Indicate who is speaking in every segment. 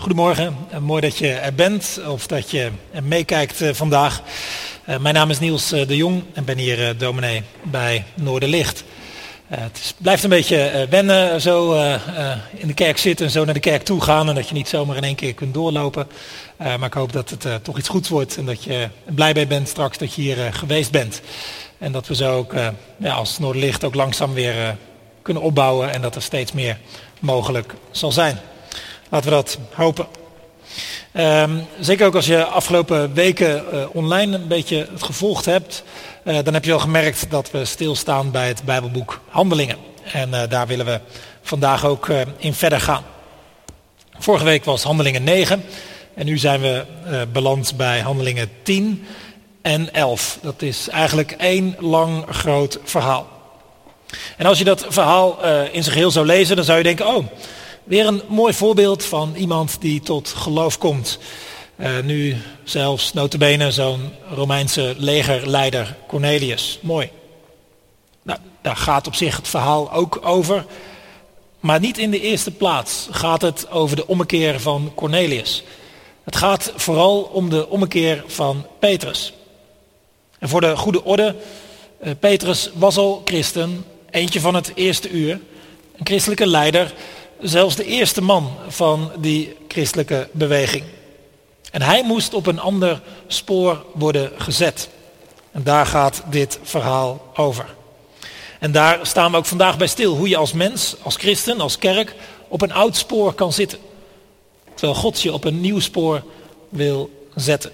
Speaker 1: Goedemorgen, mooi dat je er bent of dat je meekijkt eh, vandaag. Eh, mijn naam is Niels eh, de Jong en ben hier dominee bij Noorderlicht. Het blijft een beetje wennen zo in de kerk zitten en zo naar de kerk toe gaan en dat je niet zomaar in één keer kunt doorlopen. maar ik hoop dat het toch iets goeds wordt en dat je blij bij bent straks dat je hier geweest bent. En dat we zo ook als Noorderlicht ook langzaam weer kunnen opbouwen en dat er steeds meer mogelijk zal zijn. Laten we dat hopen. Ehm, zeker ook als je afgelopen weken uh, online een beetje het gevolgd hebt, uh, dan heb je al gemerkt dat we stilstaan bij het Bijbelboek Handelingen. En uh, daar willen we vandaag ook in verder gaan. Vorige week was Handelingen 9 en nu zijn we beland bij Handelingen 10 en 11. Dat is eigenlijk één lang groot verhaal. En als je dat verhaal in zijn geheel zou lezen, dan zou je denken, oh, Weer een mooi voorbeeld van iemand die tot geloof komt. Uh, nu zelfs notabene zo'n Romeinse legerleider Cornelius. Mooi. Nou, daar gaat op zich het verhaal ook over. Maar niet in de eerste plaats gaat het over de ommekeer van Cornelius. Het gaat vooral om de ommekeer van Petrus. En voor de goede orde, uh, Petrus was al christen, eentje van het eerste uur, een christelijke leider zelfs de eerste man van die christelijke beweging. En hij moest op een ander spoor worden gezet. En daar gaat dit verhaal over. En daar staan we ook vandaag bij stil. Hoe je als mens, als christen, als kerk op een oud spoor kan zitten. Terwijl God je op een nieuw spoor wil zetten.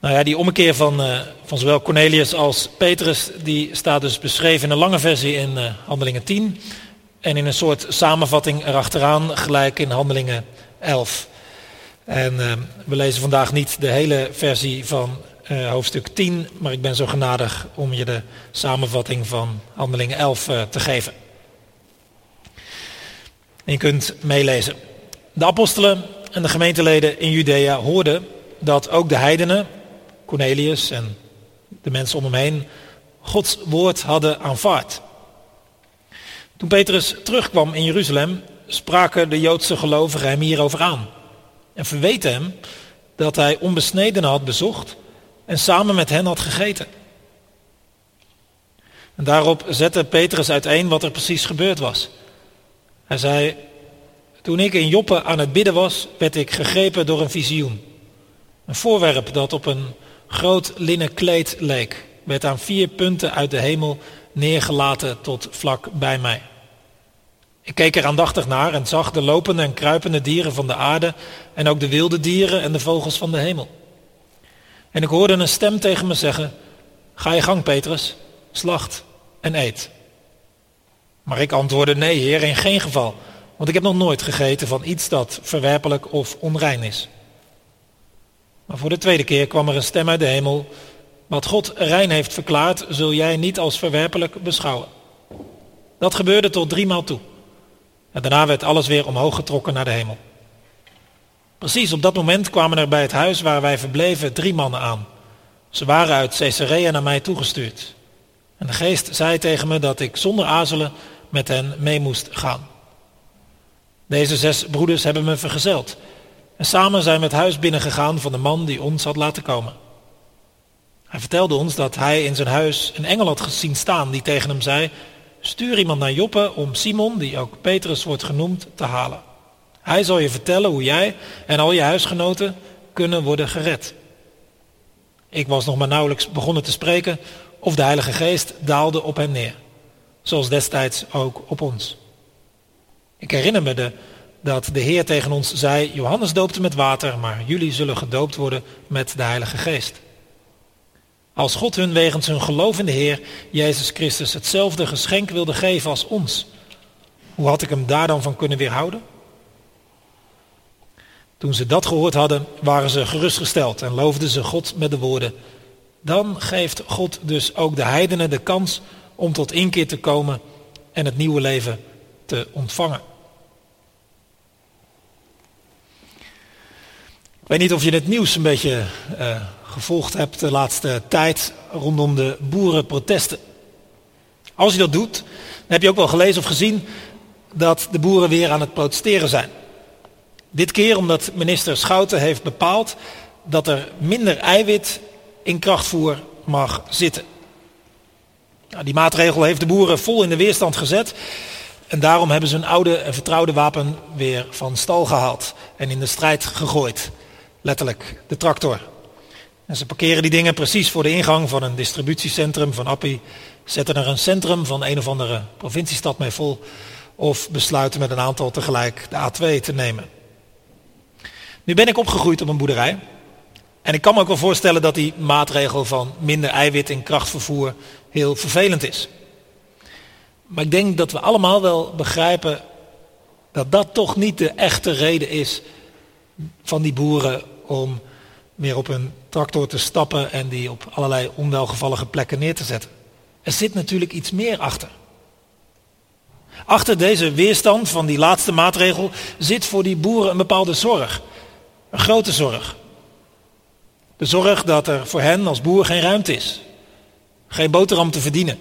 Speaker 1: Nou ja, die ommekeer van, uh, van zowel Cornelius als Petrus, die staat dus beschreven in een lange versie in uh, Handelingen 10. En in een soort samenvatting erachteraan gelijk in Handelingen 11. En uh, we lezen vandaag niet de hele versie van uh, hoofdstuk 10, maar ik ben zo genadig om je de samenvatting van Handelingen 11 uh, te geven. En je kunt meelezen. De apostelen en de gemeenteleden in Judea hoorden dat ook de heidenen, Cornelius en de mensen om hem heen, Gods woord hadden aanvaard. Toen Petrus terugkwam in Jeruzalem, spraken de Joodse gelovigen hem hierover aan. En verweten hem dat hij onbesneden had bezocht en samen met hen had gegeten. En daarop zette Petrus uiteen wat er precies gebeurd was. Hij zei, toen ik in Joppe aan het bidden was, werd ik gegrepen door een visioen. Een voorwerp dat op een groot linnen kleed leek, werd aan vier punten uit de hemel neergelaten tot vlak bij mij. Ik keek er aandachtig naar en zag de lopende en kruipende dieren van de aarde en ook de wilde dieren en de vogels van de hemel. En ik hoorde een stem tegen me zeggen, ga je gang Petrus, slacht en eet. Maar ik antwoordde, nee heer, in geen geval, want ik heb nog nooit gegeten van iets dat verwerpelijk of onrein is. Maar voor de tweede keer kwam er een stem uit de hemel, wat God rein heeft verklaard, zul jij niet als verwerpelijk beschouwen. Dat gebeurde tot driemaal toe. En daarna werd alles weer omhoog getrokken naar de hemel. Precies op dat moment kwamen er bij het huis waar wij verbleven drie mannen aan. Ze waren uit Caesarea naar mij toegestuurd. En de geest zei tegen me dat ik zonder aarzelen met hen mee moest gaan. Deze zes broeders hebben me vergezeld. En samen zijn we het huis binnengegaan van de man die ons had laten komen. Hij vertelde ons dat hij in zijn huis een engel had gezien staan die tegen hem zei, Stuur iemand naar Joppe om Simon, die ook Petrus wordt genoemd, te halen. Hij zal je vertellen hoe jij en al je huisgenoten kunnen worden gered. Ik was nog maar nauwelijks begonnen te spreken of de Heilige Geest daalde op hem neer. Zoals destijds ook op ons. Ik herinner me de, dat de Heer tegen ons zei, Johannes doopte met water, maar jullie zullen gedoopt worden met de Heilige Geest. Als God hun wegens hun geloof in de Heer Jezus Christus hetzelfde geschenk wilde geven als ons, hoe had ik hem daar dan van kunnen weerhouden? Toen ze dat gehoord hadden, waren ze gerustgesteld en loofden ze God met de woorden. Dan geeft God dus ook de heidenen de kans om tot inkeer te komen en het nieuwe leven te ontvangen. Ik weet niet of je het nieuws een beetje uh, gevolgd hebt de laatste tijd rondom de boerenprotesten. Als je dat doet, dan heb je ook wel gelezen of gezien dat de boeren weer aan het protesteren zijn. Dit keer omdat minister Schouten heeft bepaald dat er minder eiwit in krachtvoer mag zitten. Die maatregel heeft de boeren vol in de weerstand gezet. En daarom hebben ze hun oude en vertrouwde wapen weer van stal gehaald en in de strijd gegooid. Letterlijk, de tractor. En ze parkeren die dingen precies voor de ingang van een distributiecentrum van Appie, zetten er een centrum van een of andere provinciestad mee vol of besluiten met een aantal tegelijk de A2 te nemen. Nu ben ik opgegroeid op een boerderij en ik kan me ook wel voorstellen dat die maatregel van minder eiwit in krachtvervoer heel vervelend is. Maar ik denk dat we allemaal wel begrijpen dat dat toch niet de echte reden is van die boeren om weer op een tractor te stappen en die op allerlei onwelgevallige plekken neer te zetten. Er zit natuurlijk iets meer achter. Achter deze weerstand van die laatste maatregel zit voor die boeren een bepaalde zorg. Een grote zorg. De zorg dat er voor hen als boer geen ruimte is. Geen boterham te verdienen.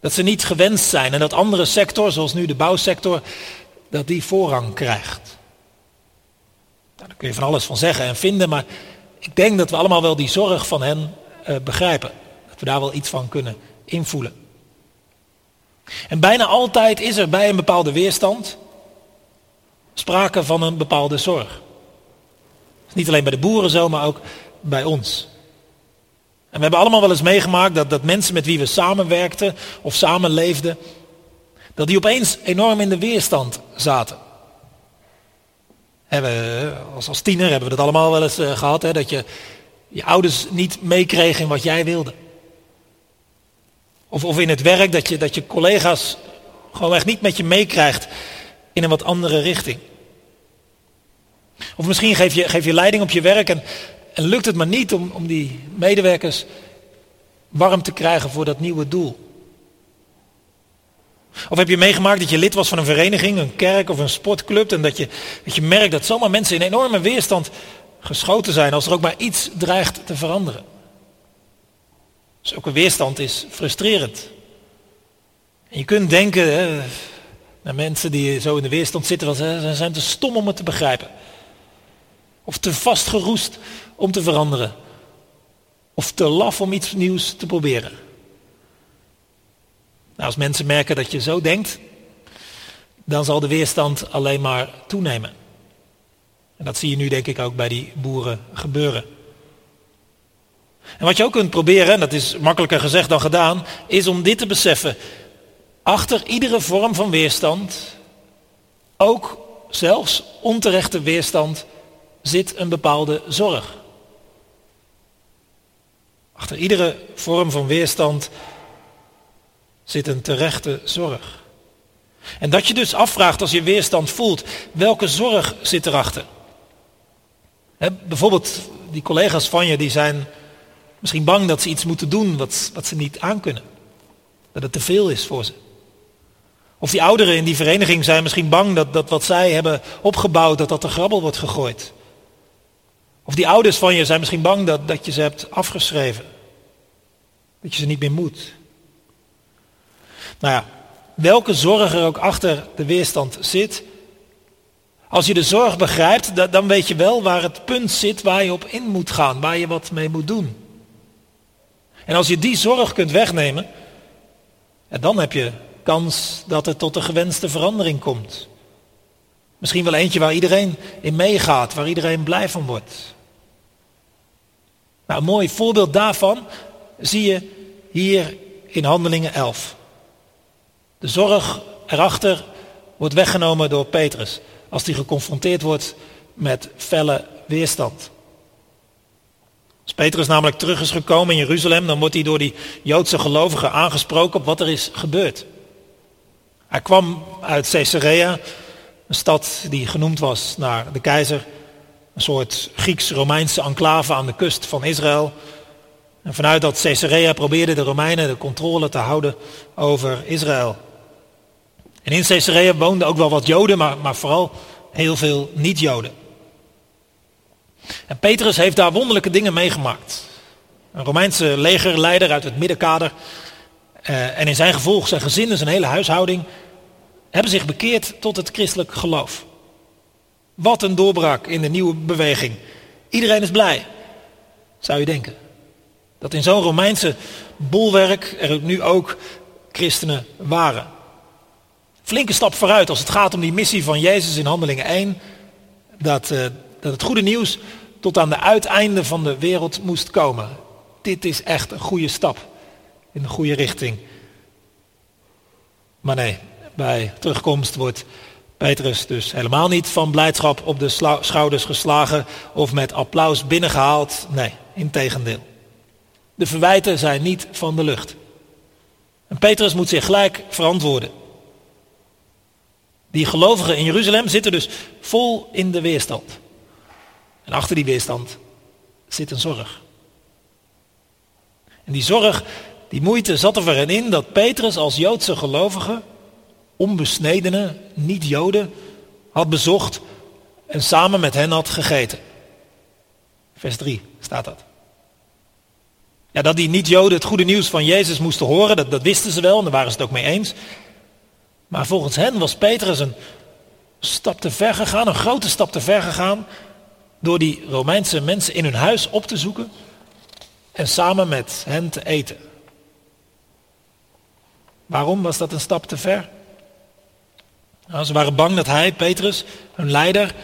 Speaker 1: Dat ze niet gewenst zijn en dat andere sector, zoals nu de bouwsector, dat die voorrang krijgt. Nou, daar kun je van alles van zeggen en vinden, maar ik denk dat we allemaal wel die zorg van hen uh, begrijpen. Dat we daar wel iets van kunnen invoelen. En bijna altijd is er bij een bepaalde weerstand sprake van een bepaalde zorg. Niet alleen bij de boeren zo, maar ook bij ons. En we hebben allemaal wel eens meegemaakt dat, dat mensen met wie we samenwerkten of samenleefden, dat die opeens enorm in de weerstand zaten. Als, als tiener hebben we dat allemaal wel eens uh, gehad, hè, dat je je ouders niet meekregen in wat jij wilde. Of, of in het werk dat je, dat je collega's gewoon echt niet met je meekrijgt in een wat andere richting. Of misschien geef je, geef je leiding op je werk en, en lukt het maar niet om, om die medewerkers warm te krijgen voor dat nieuwe doel. Of heb je meegemaakt dat je lid was van een vereniging, een kerk of een sportclub en dat je, dat je merkt dat zomaar mensen in enorme weerstand geschoten zijn als er ook maar iets dreigt te veranderen. Zulke weerstand is frustrerend. En je kunt denken hè, naar mensen die zo in de weerstand zitten, ze zijn te stom om het te begrijpen. Of te vastgeroest om te veranderen. Of te laf om iets nieuws te proberen. Nou, als mensen merken dat je zo denkt, dan zal de weerstand alleen maar toenemen. En dat zie je nu denk ik ook bij die boeren gebeuren. En wat je ook kunt proberen, en dat is makkelijker gezegd dan gedaan, is om dit te beseffen. Achter iedere vorm van weerstand, ook zelfs onterechte weerstand, zit een bepaalde zorg. Achter iedere vorm van weerstand zit een terechte zorg. En dat je dus afvraagt als je weerstand voelt, welke zorg zit erachter? He, bijvoorbeeld die collega's van je die zijn misschien bang dat ze iets moeten doen wat, wat ze niet aankunnen. Dat het te veel is voor ze. Of die ouderen in die vereniging zijn misschien bang dat, dat wat zij hebben opgebouwd, dat dat te grabbel wordt gegooid. Of die ouders van je zijn misschien bang dat, dat je ze hebt afgeschreven. Dat je ze niet meer moet. Nou ja, welke zorg er ook achter de weerstand zit. Als je de zorg begrijpt, dan weet je wel waar het punt zit waar je op in moet gaan, waar je wat mee moet doen. En als je die zorg kunt wegnemen, dan heb je kans dat het tot de gewenste verandering komt. Misschien wel eentje waar iedereen in meegaat, waar iedereen blij van wordt. Nou, een mooi voorbeeld daarvan zie je hier in Handelingen 11. De zorg erachter wordt weggenomen door Petrus als hij geconfronteerd wordt met felle weerstand. Als Petrus namelijk terug is gekomen in Jeruzalem, dan wordt hij door die Joodse gelovigen aangesproken op wat er is gebeurd. Hij kwam uit Caesarea, een stad die genoemd was naar de keizer, een soort Grieks-Romeinse enclave aan de kust van Israël. En vanuit dat Caesarea probeerden de Romeinen de controle te houden over Israël. En in Caesarea woonden ook wel wat Joden, maar, maar vooral heel veel niet-Joden. En Petrus heeft daar wonderlijke dingen meegemaakt. Een Romeinse legerleider uit het middenkader. Uh, en in zijn gevolg zijn gezin en zijn hele huishouding hebben zich bekeerd tot het christelijk geloof. Wat een doorbraak in de nieuwe beweging. Iedereen is blij, zou je denken. Dat in zo'n Romeinse bolwerk er nu ook christenen waren. Flinke stap vooruit als het gaat om die missie van Jezus in Handelingen 1. Dat, uh, dat het goede nieuws tot aan de uiteinde van de wereld moest komen. Dit is echt een goede stap in de goede richting. Maar nee, bij terugkomst wordt Petrus dus helemaal niet van blijdschap op de schouders geslagen of met applaus binnengehaald. Nee, integendeel. De verwijten zijn niet van de lucht. En Petrus moet zich gelijk verantwoorden. Die gelovigen in Jeruzalem zitten dus vol in de weerstand. En achter die weerstand zit een zorg. En die zorg, die moeite zat er erin in dat Petrus als Joodse gelovige onbesnedenen, niet-Joden, had bezocht en samen met hen had gegeten. Vers 3 staat dat. Ja, dat die niet-Joden het goede nieuws van Jezus moesten horen, dat, dat wisten ze wel en daar waren ze het ook mee eens. Maar volgens hen was Petrus een stap te ver gegaan, een grote stap te ver gegaan, door die Romeinse mensen in hun huis op te zoeken en samen met hen te eten. Waarom was dat een stap te ver? Nou, ze waren bang dat hij, Petrus, hun leider,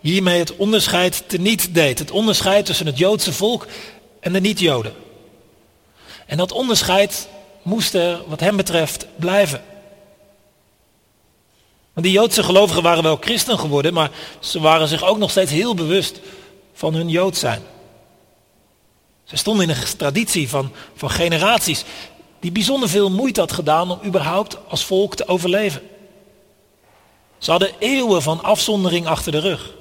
Speaker 1: hiermee het onderscheid teniet deed. Het onderscheid tussen het Joodse volk en de niet-Joden. En dat onderscheid moest er, wat hem betreft, blijven. Want die Joodse gelovigen waren wel christen geworden, maar ze waren zich ook nog steeds heel bewust van hun Jood zijn. Ze stonden in een traditie van, van generaties die bijzonder veel moeite had gedaan om überhaupt als volk te overleven. Ze hadden eeuwen van afzondering achter de rug.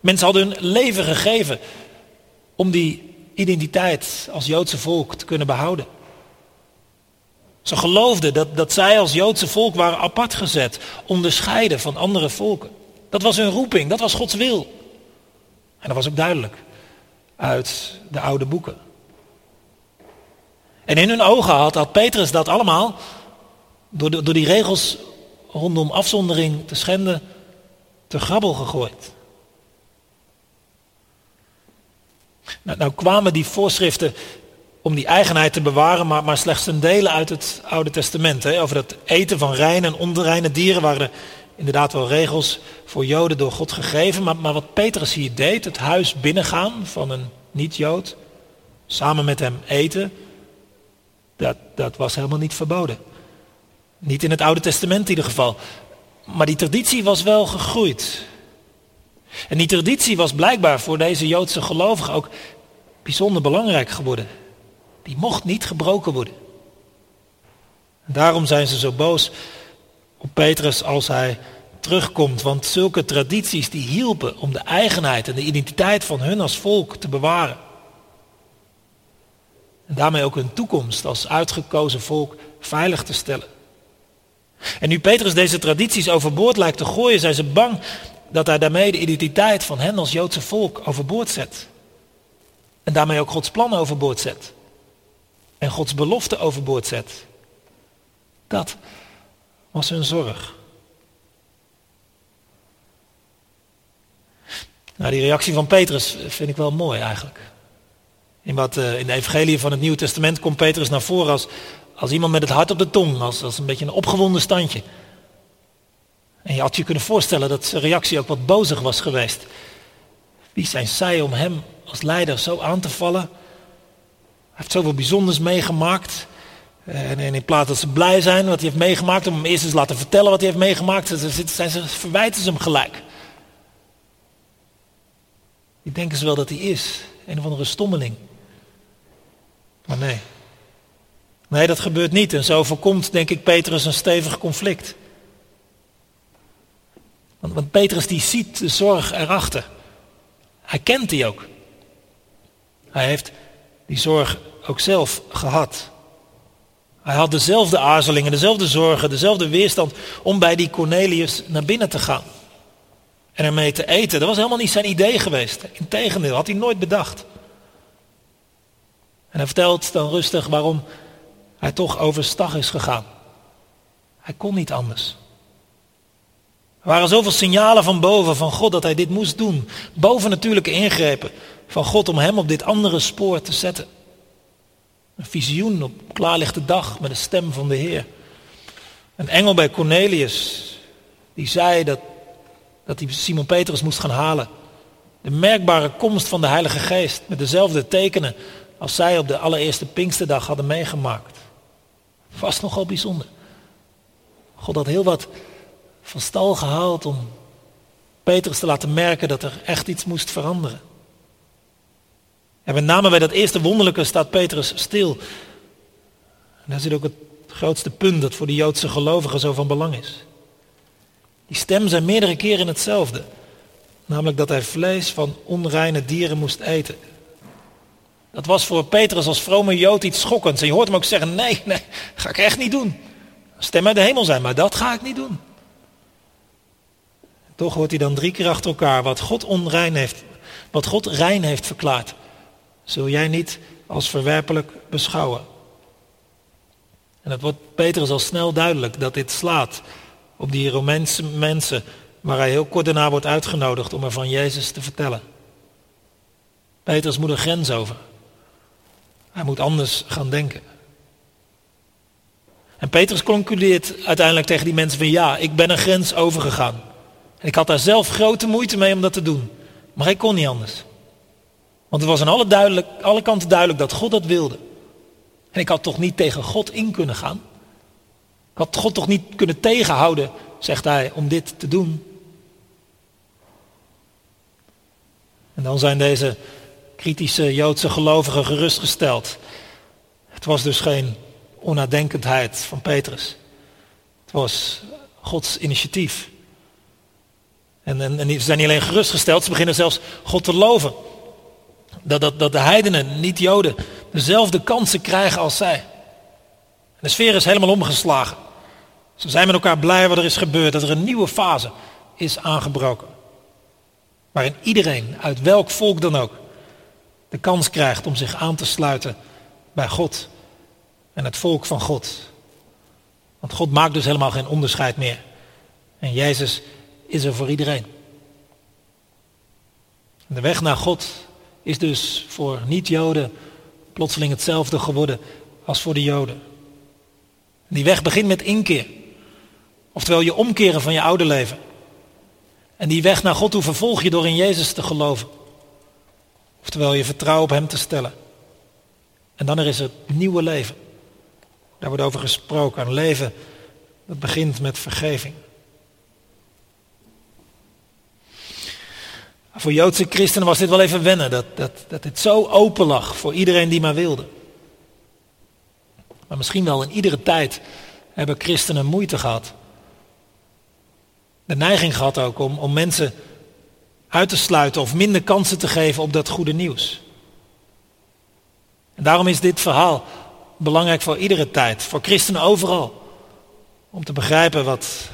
Speaker 1: Mensen hadden hun leven gegeven om die identiteit als Joodse volk te kunnen behouden. Ze geloofden dat, dat zij als Joodse volk waren apart gezet, onderscheiden van andere volken. Dat was hun roeping, dat was Gods wil. En dat was ook duidelijk uit de oude boeken. En in hun ogen had, had Petrus dat allemaal door, door die regels rondom afzondering te schenden te grabbel gegooid. Nou, nou, kwamen die voorschriften om die eigenheid te bewaren, maar, maar slechts een delen uit het Oude Testament. Hè. Over het eten van reine en onreine dieren waren er inderdaad wel regels voor Joden door God gegeven. Maar, maar wat Petrus hier deed, het huis binnengaan van een niet-Jood, samen met hem eten, dat, dat was helemaal niet verboden. Niet in het Oude Testament in ieder geval. Maar die traditie was wel gegroeid. En die traditie was blijkbaar voor deze Joodse gelovigen ook bijzonder belangrijk geworden. Die mocht niet gebroken worden. En daarom zijn ze zo boos op Petrus als hij terugkomt. Want zulke tradities die hielpen om de eigenheid en de identiteit van hun als volk te bewaren. En daarmee ook hun toekomst als uitgekozen volk veilig te stellen. En nu Petrus deze tradities overboord lijkt te gooien, zijn ze bang dat hij daarmee de identiteit van hen als Joodse volk overboord zet. En daarmee ook Gods plan overboord zet. En Gods belofte overboord zet. Dat was hun zorg. Nou, die reactie van Petrus vind ik wel mooi eigenlijk. In, wat, uh, in de evangelie van het Nieuwe Testament komt Petrus naar voren als, als iemand met het hart op de tong, als, als een beetje een opgewonden standje. En je had je kunnen voorstellen dat zijn reactie ook wat bozig was geweest. Wie zijn zij om hem als leider zo aan te vallen? Heeft zoveel bijzonders meegemaakt. En in plaats dat ze blij zijn wat hij heeft meegemaakt, om hem eerst eens laten vertellen wat hij heeft meegemaakt, zijn ze, verwijten ze hem gelijk. Die denken ze wel dat hij is, een of andere stommeling. Maar nee. Nee, dat gebeurt niet. En zo voorkomt, denk ik, Petrus een stevig conflict. Want, want Petrus die ziet de zorg erachter. Hij kent die ook. Hij heeft die zorg ook zelf gehad. Hij had dezelfde aarzelingen, dezelfde zorgen, dezelfde weerstand om bij die Cornelius naar binnen te gaan. En ermee te eten. Dat was helemaal niet zijn idee geweest. Integendeel, had hij nooit bedacht. En hij vertelt dan rustig waarom hij toch overstag is gegaan. Hij kon niet anders. Er waren zoveel signalen van boven van God dat hij dit moest doen. Boven natuurlijke ingrepen van God om hem op dit andere spoor te zetten. Een visioen op klaarlichte dag met de stem van de Heer. Een engel bij Cornelius die zei dat, dat hij Simon Petrus moest gaan halen. De merkbare komst van de Heilige Geest met dezelfde tekenen als zij op de allereerste Pinksterdag hadden meegemaakt. Vast nogal bijzonder. God had heel wat van stal gehaald om Petrus te laten merken dat er echt iets moest veranderen. En met name bij dat eerste wonderlijke staat Petrus stil. En daar zit ook het grootste punt dat voor de Joodse gelovigen zo van belang is. Die stem zijn meerdere keren hetzelfde. Namelijk dat hij vlees van onreine dieren moest eten. Dat was voor Petrus als vrome Jood iets schokkends. En je hoort hem ook zeggen, nee, nee, ga ik echt niet doen. Stem uit de hemel zijn, maar dat ga ik niet doen. Toch hoort hij dan drie keer achter elkaar wat God onrein heeft, wat God rein heeft verklaard. Zul jij niet als verwerpelijk beschouwen. En het wordt Petrus al snel duidelijk dat dit slaat op die Romeinse mensen waar hij heel kort daarna wordt uitgenodigd om er van Jezus te vertellen. Petrus moet een grens over. Hij moet anders gaan denken. En Petrus concludeert uiteindelijk tegen die mensen van ja, ik ben een grens overgegaan. En ik had daar zelf grote moeite mee om dat te doen. Maar ik kon niet anders. Want het was aan alle, duidelijk, alle kanten duidelijk dat God dat wilde. En ik had toch niet tegen God in kunnen gaan. Ik had God toch niet kunnen tegenhouden, zegt hij, om dit te doen. En dan zijn deze kritische Joodse gelovigen gerustgesteld. Het was dus geen onnadenkendheid van Petrus. Het was Gods initiatief. En, en, ze zijn niet alleen gerustgesteld, ze beginnen zelfs God te loven. Dat, dat, dat de heidenen, niet-Joden, dezelfde kansen krijgen als zij. En de sfeer is helemaal omgeslagen. Ze zijn met elkaar blij wat er is gebeurd, dat er een nieuwe fase is aangebroken. Waarin iedereen, uit welk volk dan ook, de kans krijgt om zich aan te sluiten bij God en het volk van God. Want God maakt dus helemaal geen onderscheid meer. En Jezus is er voor iedereen. De weg naar God is dus voor niet-Joden plotseling hetzelfde geworden als voor de Joden. Die weg begint met inkeer. Oftewel je omkeren van je oude leven. En die weg naar God toe vervolg je door in Jezus te geloven. Oftewel je vertrouwen op Hem te stellen. En dan er is het nieuwe leven. Daar wordt over gesproken. Een leven dat begint met vergeving. Voor Joodse christenen was dit wel even wennen, dat, dat, dat dit zo open lag voor iedereen die maar wilde. Maar misschien wel in iedere tijd hebben christenen moeite gehad. De neiging gehad ook om, om mensen uit te sluiten of minder kansen te geven op dat goede nieuws. En daarom is dit verhaal belangrijk voor iedere tijd, voor christenen overal. Om te begrijpen wat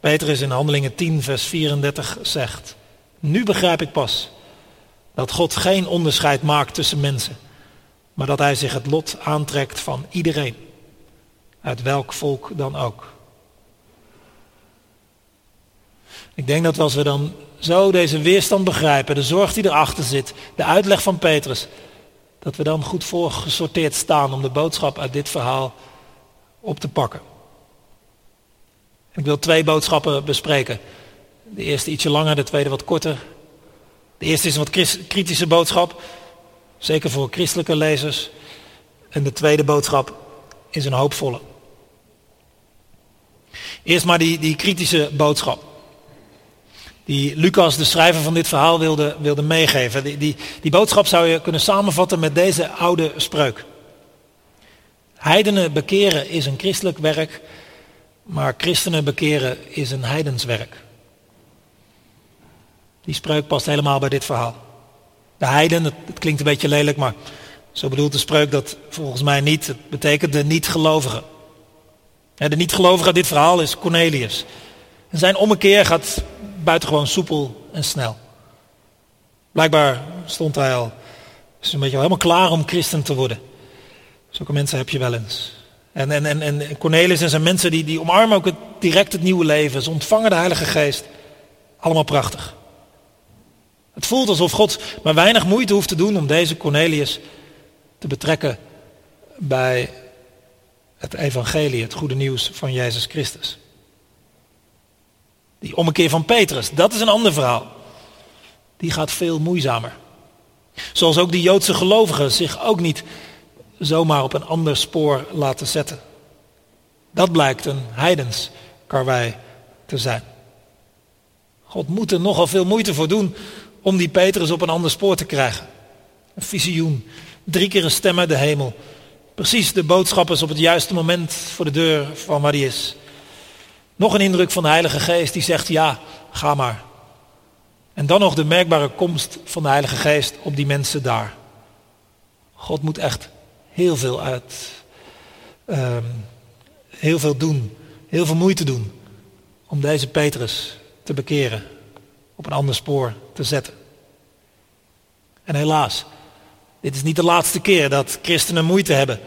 Speaker 1: Petrus in Handelingen 10, vers 34 zegt. Nu begrijp ik pas dat God geen onderscheid maakt tussen mensen, maar dat Hij zich het lot aantrekt van iedereen, uit welk volk dan ook. Ik denk dat als we dan zo deze weerstand begrijpen, de zorg die erachter zit, de uitleg van Petrus, dat we dan goed voorgesorteerd staan om de boodschap uit dit verhaal op te pakken. Ik wil twee boodschappen bespreken. De eerste ietsje langer, de tweede wat korter. De eerste is een wat kritische boodschap, zeker voor christelijke lezers. En de tweede boodschap is een hoopvolle. Eerst maar die, die kritische boodschap. Die Lucas, de schrijver van dit verhaal, wilde, wilde meegeven. Die, die, die boodschap zou je kunnen samenvatten met deze oude spreuk. Heidenen bekeren is een christelijk werk, maar christenen bekeren is een heidenswerk. Die spreuk past helemaal bij dit verhaal. De heiden, het, klinkt een beetje lelijk, maar zo bedoelt de spreuk dat volgens mij niet. Het betekent de niet-gelovigen. De niet-gelovige uit dit verhaal is Cornelius. En zijn ommekeer gaat buitengewoon soepel en snel. Blijkbaar stond hij al, is een beetje al helemaal klaar om christen te worden. Zulke mensen heb je wel eens. En, en, en, en Cornelis en zijn mensen die, die omarmen ook direct het nieuwe leven. Ze ontvangen de Heilige Geest. Allemaal prachtig. Het voelt alsof God maar weinig moeite hoeft te doen om deze Cornelius te betrekken bij het evangelie, het goede nieuws van Jezus Christus. Die ommekeer van Petrus, dat is een ander verhaal. Die gaat veel moeizamer. Zoals ook die Joodse gelovigen zich ook niet zomaar op een ander spoor laten zetten. Dat blijkt een heidens karwei te zijn. God moet er nogal veel moeite voor doen om die Petrus op een ander spoor te krijgen. Een visioen, drie keer een stem uit de hemel. Precies de boodschap is op het juiste moment voor de deur van waar is. Nog een indruk van de Heilige Geest die zegt ja, ga maar. En dan nog de merkbare komst van de Heilige Geest op die mensen daar. God moet echt heel veel uit, ehm, heel veel doen, heel veel moeite doen om deze Petrus te bekeren, op een ander spoor te zetten. En helaas, dit is niet de laatste keer dat christenen moeite hebben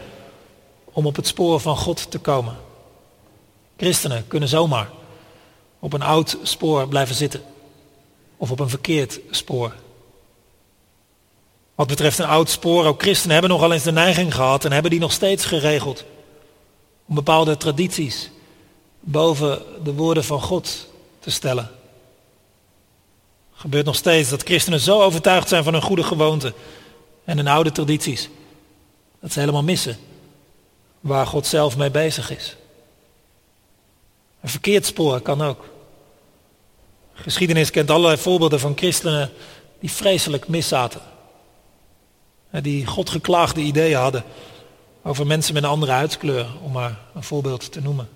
Speaker 1: om op het spoor van God te komen. Christenen kunnen zomaar op een oud spoor blijven zitten of op een verkeerd spoor. Wat betreft een oud spoor, ook christenen hebben nogal eens de neiging gehad en hebben die nog steeds geregeld om bepaalde tradities boven de woorden van God te stellen. Gebeurt nog steeds dat christenen zo overtuigd zijn van hun goede gewoonten en hun oude tradities, dat ze helemaal missen waar God zelf mee bezig is. Een verkeerd spoor kan ook. Geschiedenis kent allerlei voorbeelden van christenen die vreselijk miszaten. Die godgeklaagde ideeën hadden over mensen met een andere huidskleur, om maar een voorbeeld te noemen.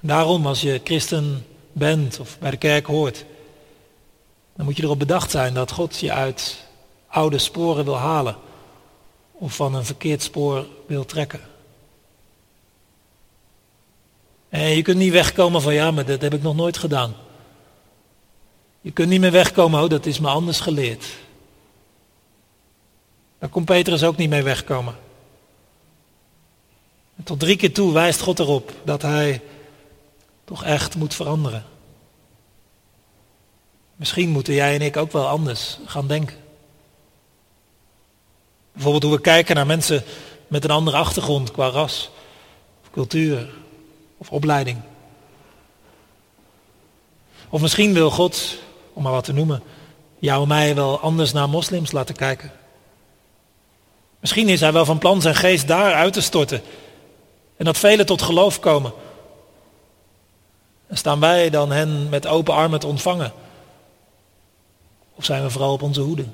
Speaker 1: Daarom, als je christen bent of bij de kerk hoort, dan moet je erop bedacht zijn dat God je uit oude sporen wil halen of van een verkeerd spoor wil trekken. En je kunt niet wegkomen van ja, maar dat heb ik nog nooit gedaan. Je kunt niet meer wegkomen, oh, dat is me anders geleerd. Daar kon Petrus ook niet mee wegkomen. En tot drie keer toe wijst God erop dat hij toch echt moet veranderen. Misschien moeten jij en ik ook wel anders gaan denken. Bijvoorbeeld hoe we kijken naar mensen met een andere achtergrond qua ras, of cultuur of opleiding. Of misschien wil God, om maar wat te noemen, jou en mij wel anders naar moslims laten kijken. Misschien is hij wel van plan zijn geest daar uit te storten en dat velen tot geloof komen. En staan wij dan hen met open armen te ontvangen? Of zijn we vooral op onze hoede?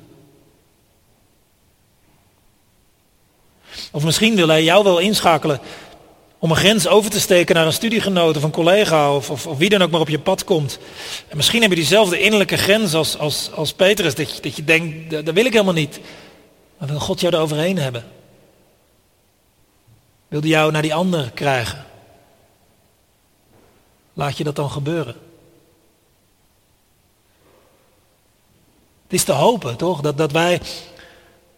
Speaker 1: Of misschien wil hij jou wel inschakelen om een grens over te steken naar een studiegenoot of een collega of, of, wie dan ook maar op je pad komt. En misschien heb je diezelfde innerlijke grens als, als, als Petrus, dat je, dat je denkt, dat, dat wil ik helemaal niet. Maar wil God jou er overheen hebben? Wil hij jou naar die ander krijgen? Laat je dat dan gebeuren? Het is te hopen, toch? Dat, dat wij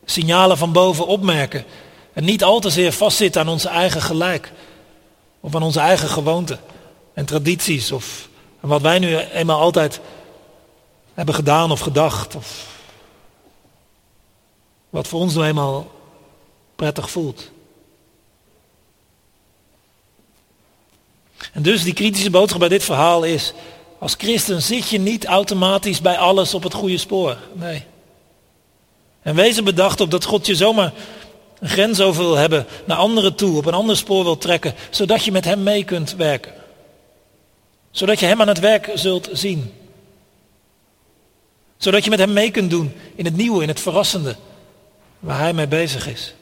Speaker 1: signalen van boven opmerken. En niet al te zeer vastzitten aan onze eigen gelijk. Of aan onze eigen gewoonten en tradities. Of wat wij nu eenmaal altijd hebben gedaan of gedacht. Of wat voor ons nou eenmaal prettig voelt. En dus die kritische boodschap bij dit verhaal is, als christen zit je niet automatisch bij alles op het goede spoor. Nee. En wees er bedacht op dat God je zomaar een grens over wil hebben, naar anderen toe, op een ander spoor wil trekken, zodat je met Hem mee kunt werken. Zodat je Hem aan het werk zult zien. Zodat je met Hem mee kunt doen in het nieuwe, in het verrassende, waar Hij mee bezig is.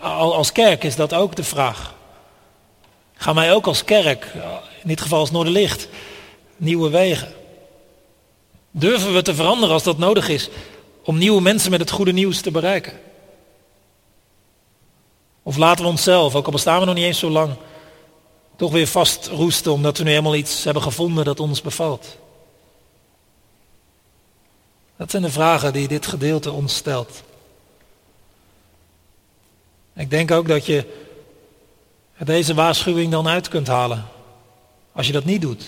Speaker 1: Als kerk is dat ook de vraag. Gaan wij ook als kerk, in dit geval als Noorderlicht, nieuwe wegen? Durven we te veranderen als dat nodig is om nieuwe mensen met het goede nieuws te bereiken? Of laten we onszelf, ook al bestaan we nog niet eens zo lang, toch weer vastroesten omdat we nu helemaal iets hebben gevonden dat ons bevalt? Dat zijn de vragen die dit gedeelte ons stelt. Ik denk ook dat je deze waarschuwing dan uit kunt halen. Als je dat niet doet.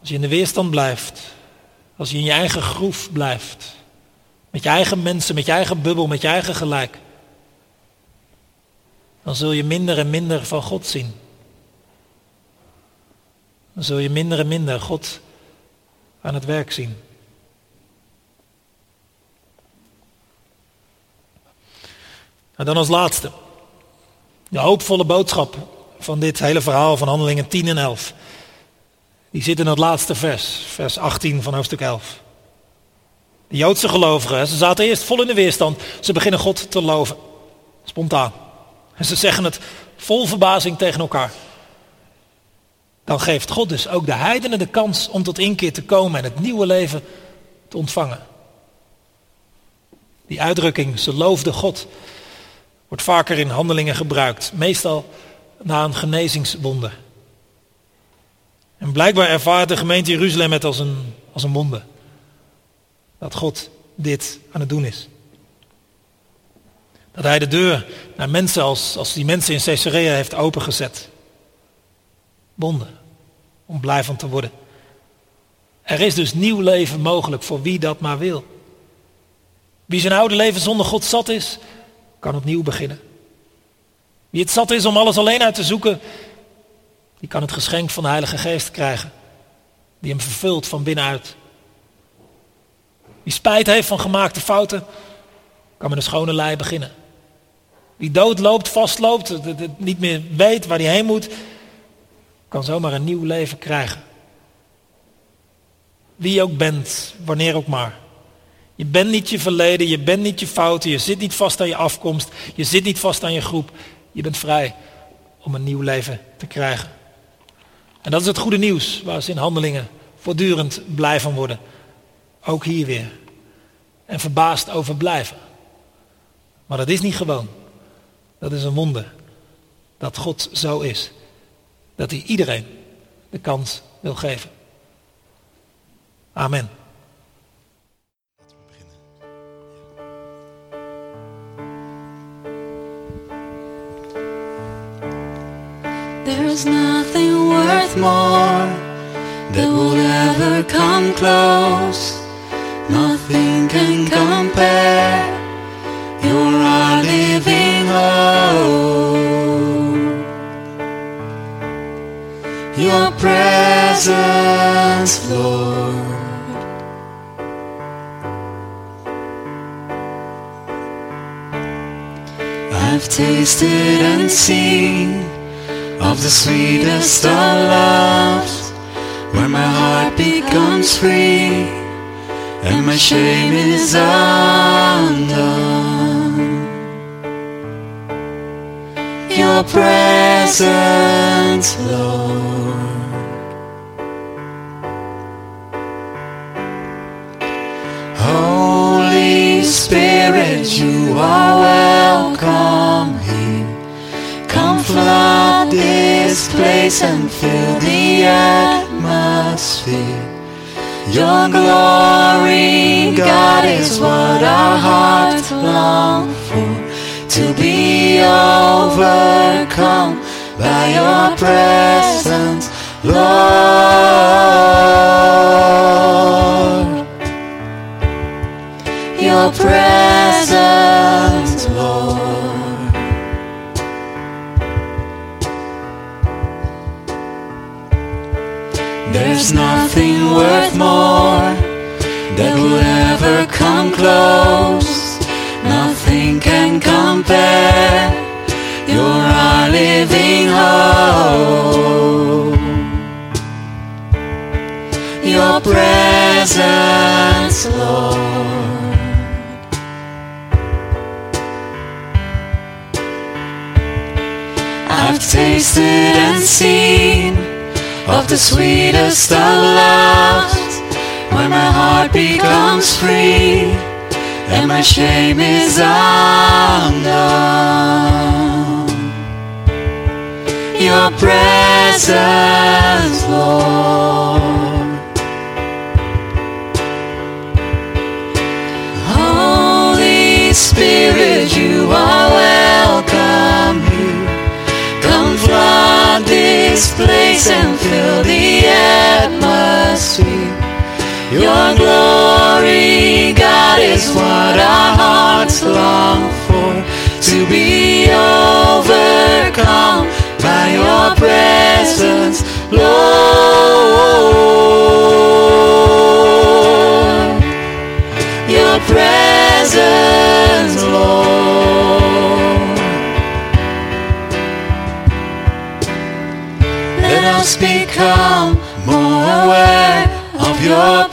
Speaker 1: Als je in de weerstand blijft. Als je in je eigen groef blijft. Met je eigen mensen, met je eigen bubbel, met je eigen gelijk. Dan zul je minder en minder van God zien. Dan zul je minder en minder God aan het werk zien. En dan als laatste. De hoopvolle boodschap van dit hele verhaal van handelingen 10 en 11. Die zit in het laatste vers, vers 18 van hoofdstuk 11. De Joodse gelovigen, ze zaten eerst vol in de weerstand. Ze beginnen God te loven. Spontaan. En ze zeggen het vol verbazing tegen elkaar. Dan geeft God dus ook de heidenen de kans om tot inkeer te komen en het nieuwe leven te ontvangen. Die uitdrukking, ze loofden God, wordt vaker in handelingen gebruikt. Meestal na een genezingswonder. En blijkbaar ervaart de gemeente Jeruzalem het als een, als een wonder. Dat God dit aan het doen is. Dat hij de deur naar mensen als, als die mensen in Caesarea heeft opengezet. Wonder. Om blij van te worden. Er is dus nieuw leven mogelijk voor wie dat maar wil. Wie zijn oude leven zonder God zat is, kan opnieuw beginnen. Wie het zat is om alles alleen uit te zoeken, die kan het geschenk van de Heilige Geest krijgen. Die hem vervult van binnenuit. Wie spijt heeft van gemaakte fouten, kan met een schone lei beginnen. Wie doodloopt, vastloopt, niet meer weet waar hij heen moet, kan zomaar een nieuw leven krijgen. Wie je ook bent, wanneer ook maar. Je bent niet je verleden, je bent niet je fouten, je zit niet vast aan je afkomst, je zit niet vast aan je groep. Je bent vrij om een nieuw leven te krijgen. En dat is het goede nieuws waar ze in handelingen voortdurend blij van worden. Ook hier weer. En verbaasd over blijven. Maar dat is niet gewoon. Dat is een wonder. Dat God zo is. Dat hij iedereen de kans wil geven. Amen.
Speaker 2: There's nothing worth more that will ever come close. Nothing can compare. You're our living hope. Your presence, Lord. I've tasted and seen of the sweetest of loves, where my heart becomes free and my shame is undone. Your presence, Lord. Holy Spirit, you are welcome here. Come flood this place and fill the atmosphere. Your glory, God, is what our hearts long for. To be overcome by your presence, Lord. Your presence, Lord. There's nothing worth more that will ever come close. Nothing can compare. You're our living hope. Your presence, Lord. I've tasted of the sweetest of loves, when my heart becomes free and my shame is undone. Your presence, Lord. Holy Spirit, you are this place and fill the atmosphere. Your glory, God, is what our hearts long for. To be overcome by your presence, Lord.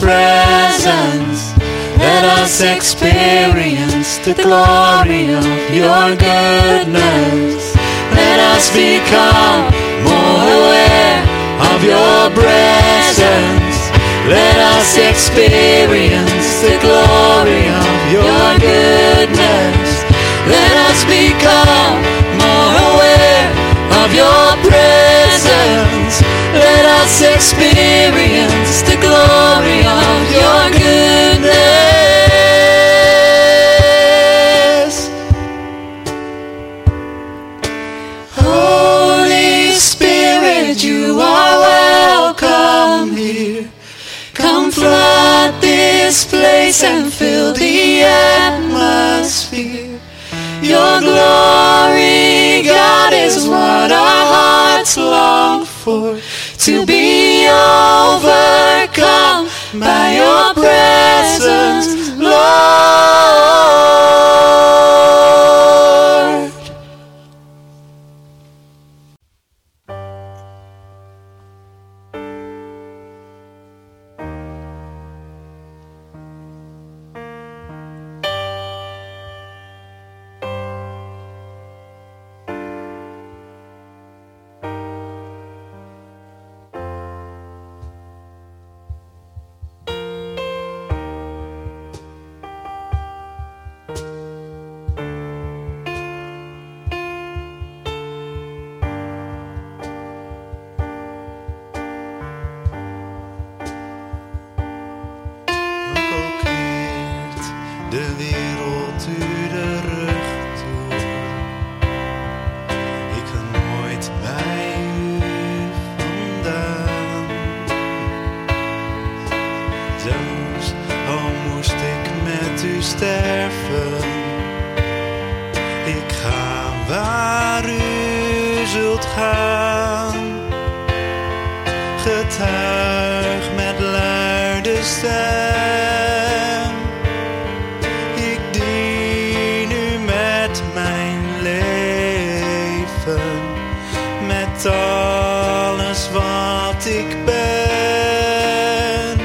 Speaker 2: Presence. Let us experience the glory of your goodness. Let us become more aware of your presence. Let us experience the glory of your goodness. Let us become more aware of your presence. Let us experience the glory of your goodness. Holy Spirit, you are welcome here. Come flood this place and fill the atmosphere. Your glory, God, is what our hearts long for. To be overcome by your presence, Lord. Alles wat ik ben,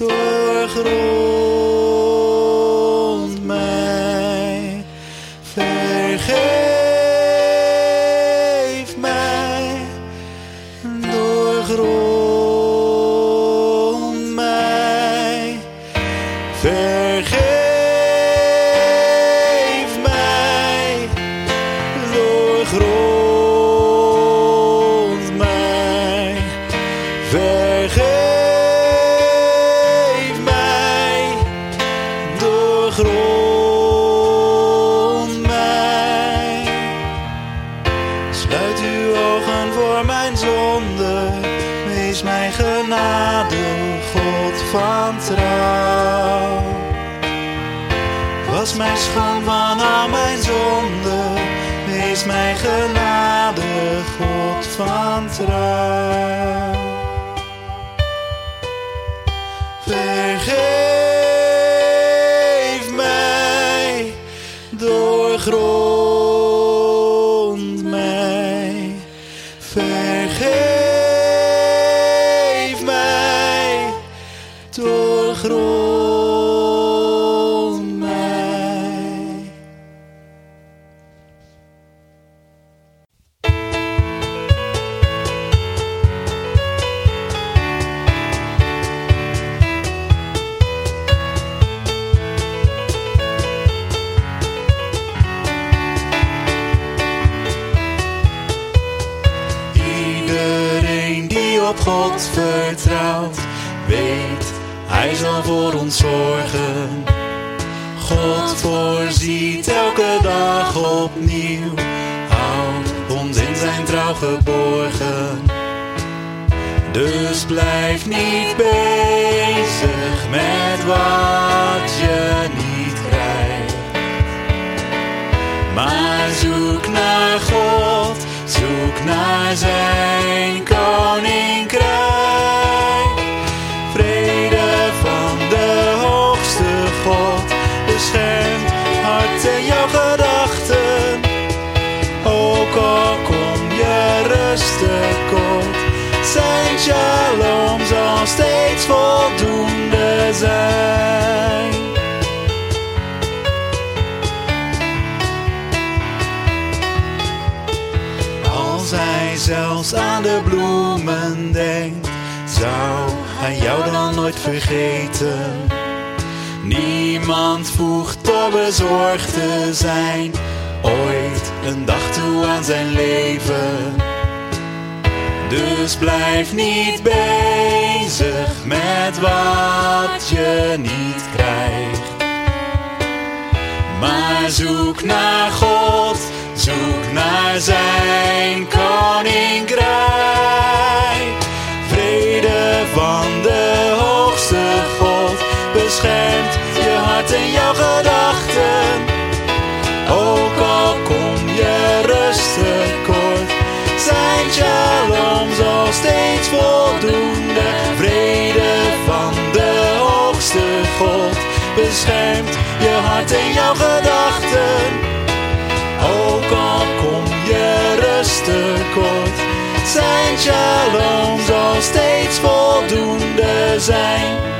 Speaker 2: doorgrond van trouw. Als hij zelfs aan de bloemen denkt, zou hij jou dan nooit vergeten? Niemand voegt door bezorgd te zijn, ooit een dag toe aan zijn leven. Dus blijf niet bezig met wat je niet krijgt. Maar zoek naar God, zoek naar zijn koninkrijk. Vrede van de hoogste God beschermt je hart en jouw gedachten. Ook al kom je rust tekort, zijn shalom zal steeds voldoende. Vrede van de hoogste God beschermt je hart en jouw gedachten. Kom je rust tekort, zijn shalom zal steeds voldoende zijn.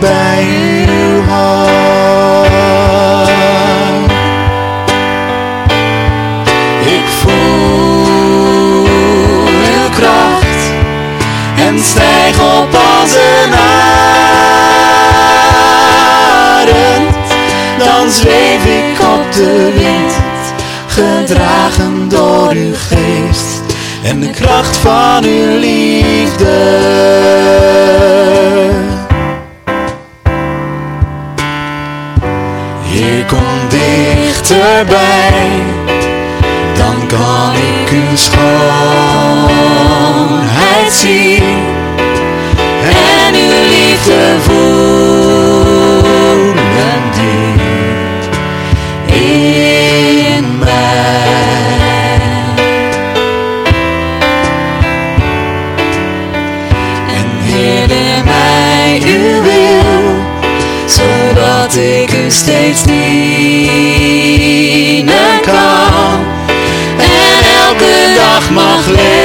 Speaker 2: Bij uw hart. Ik voel uw kracht en stijg op als een arend. Dan zweef ik op de wind, gedragen door uw en de kracht van dag mag leven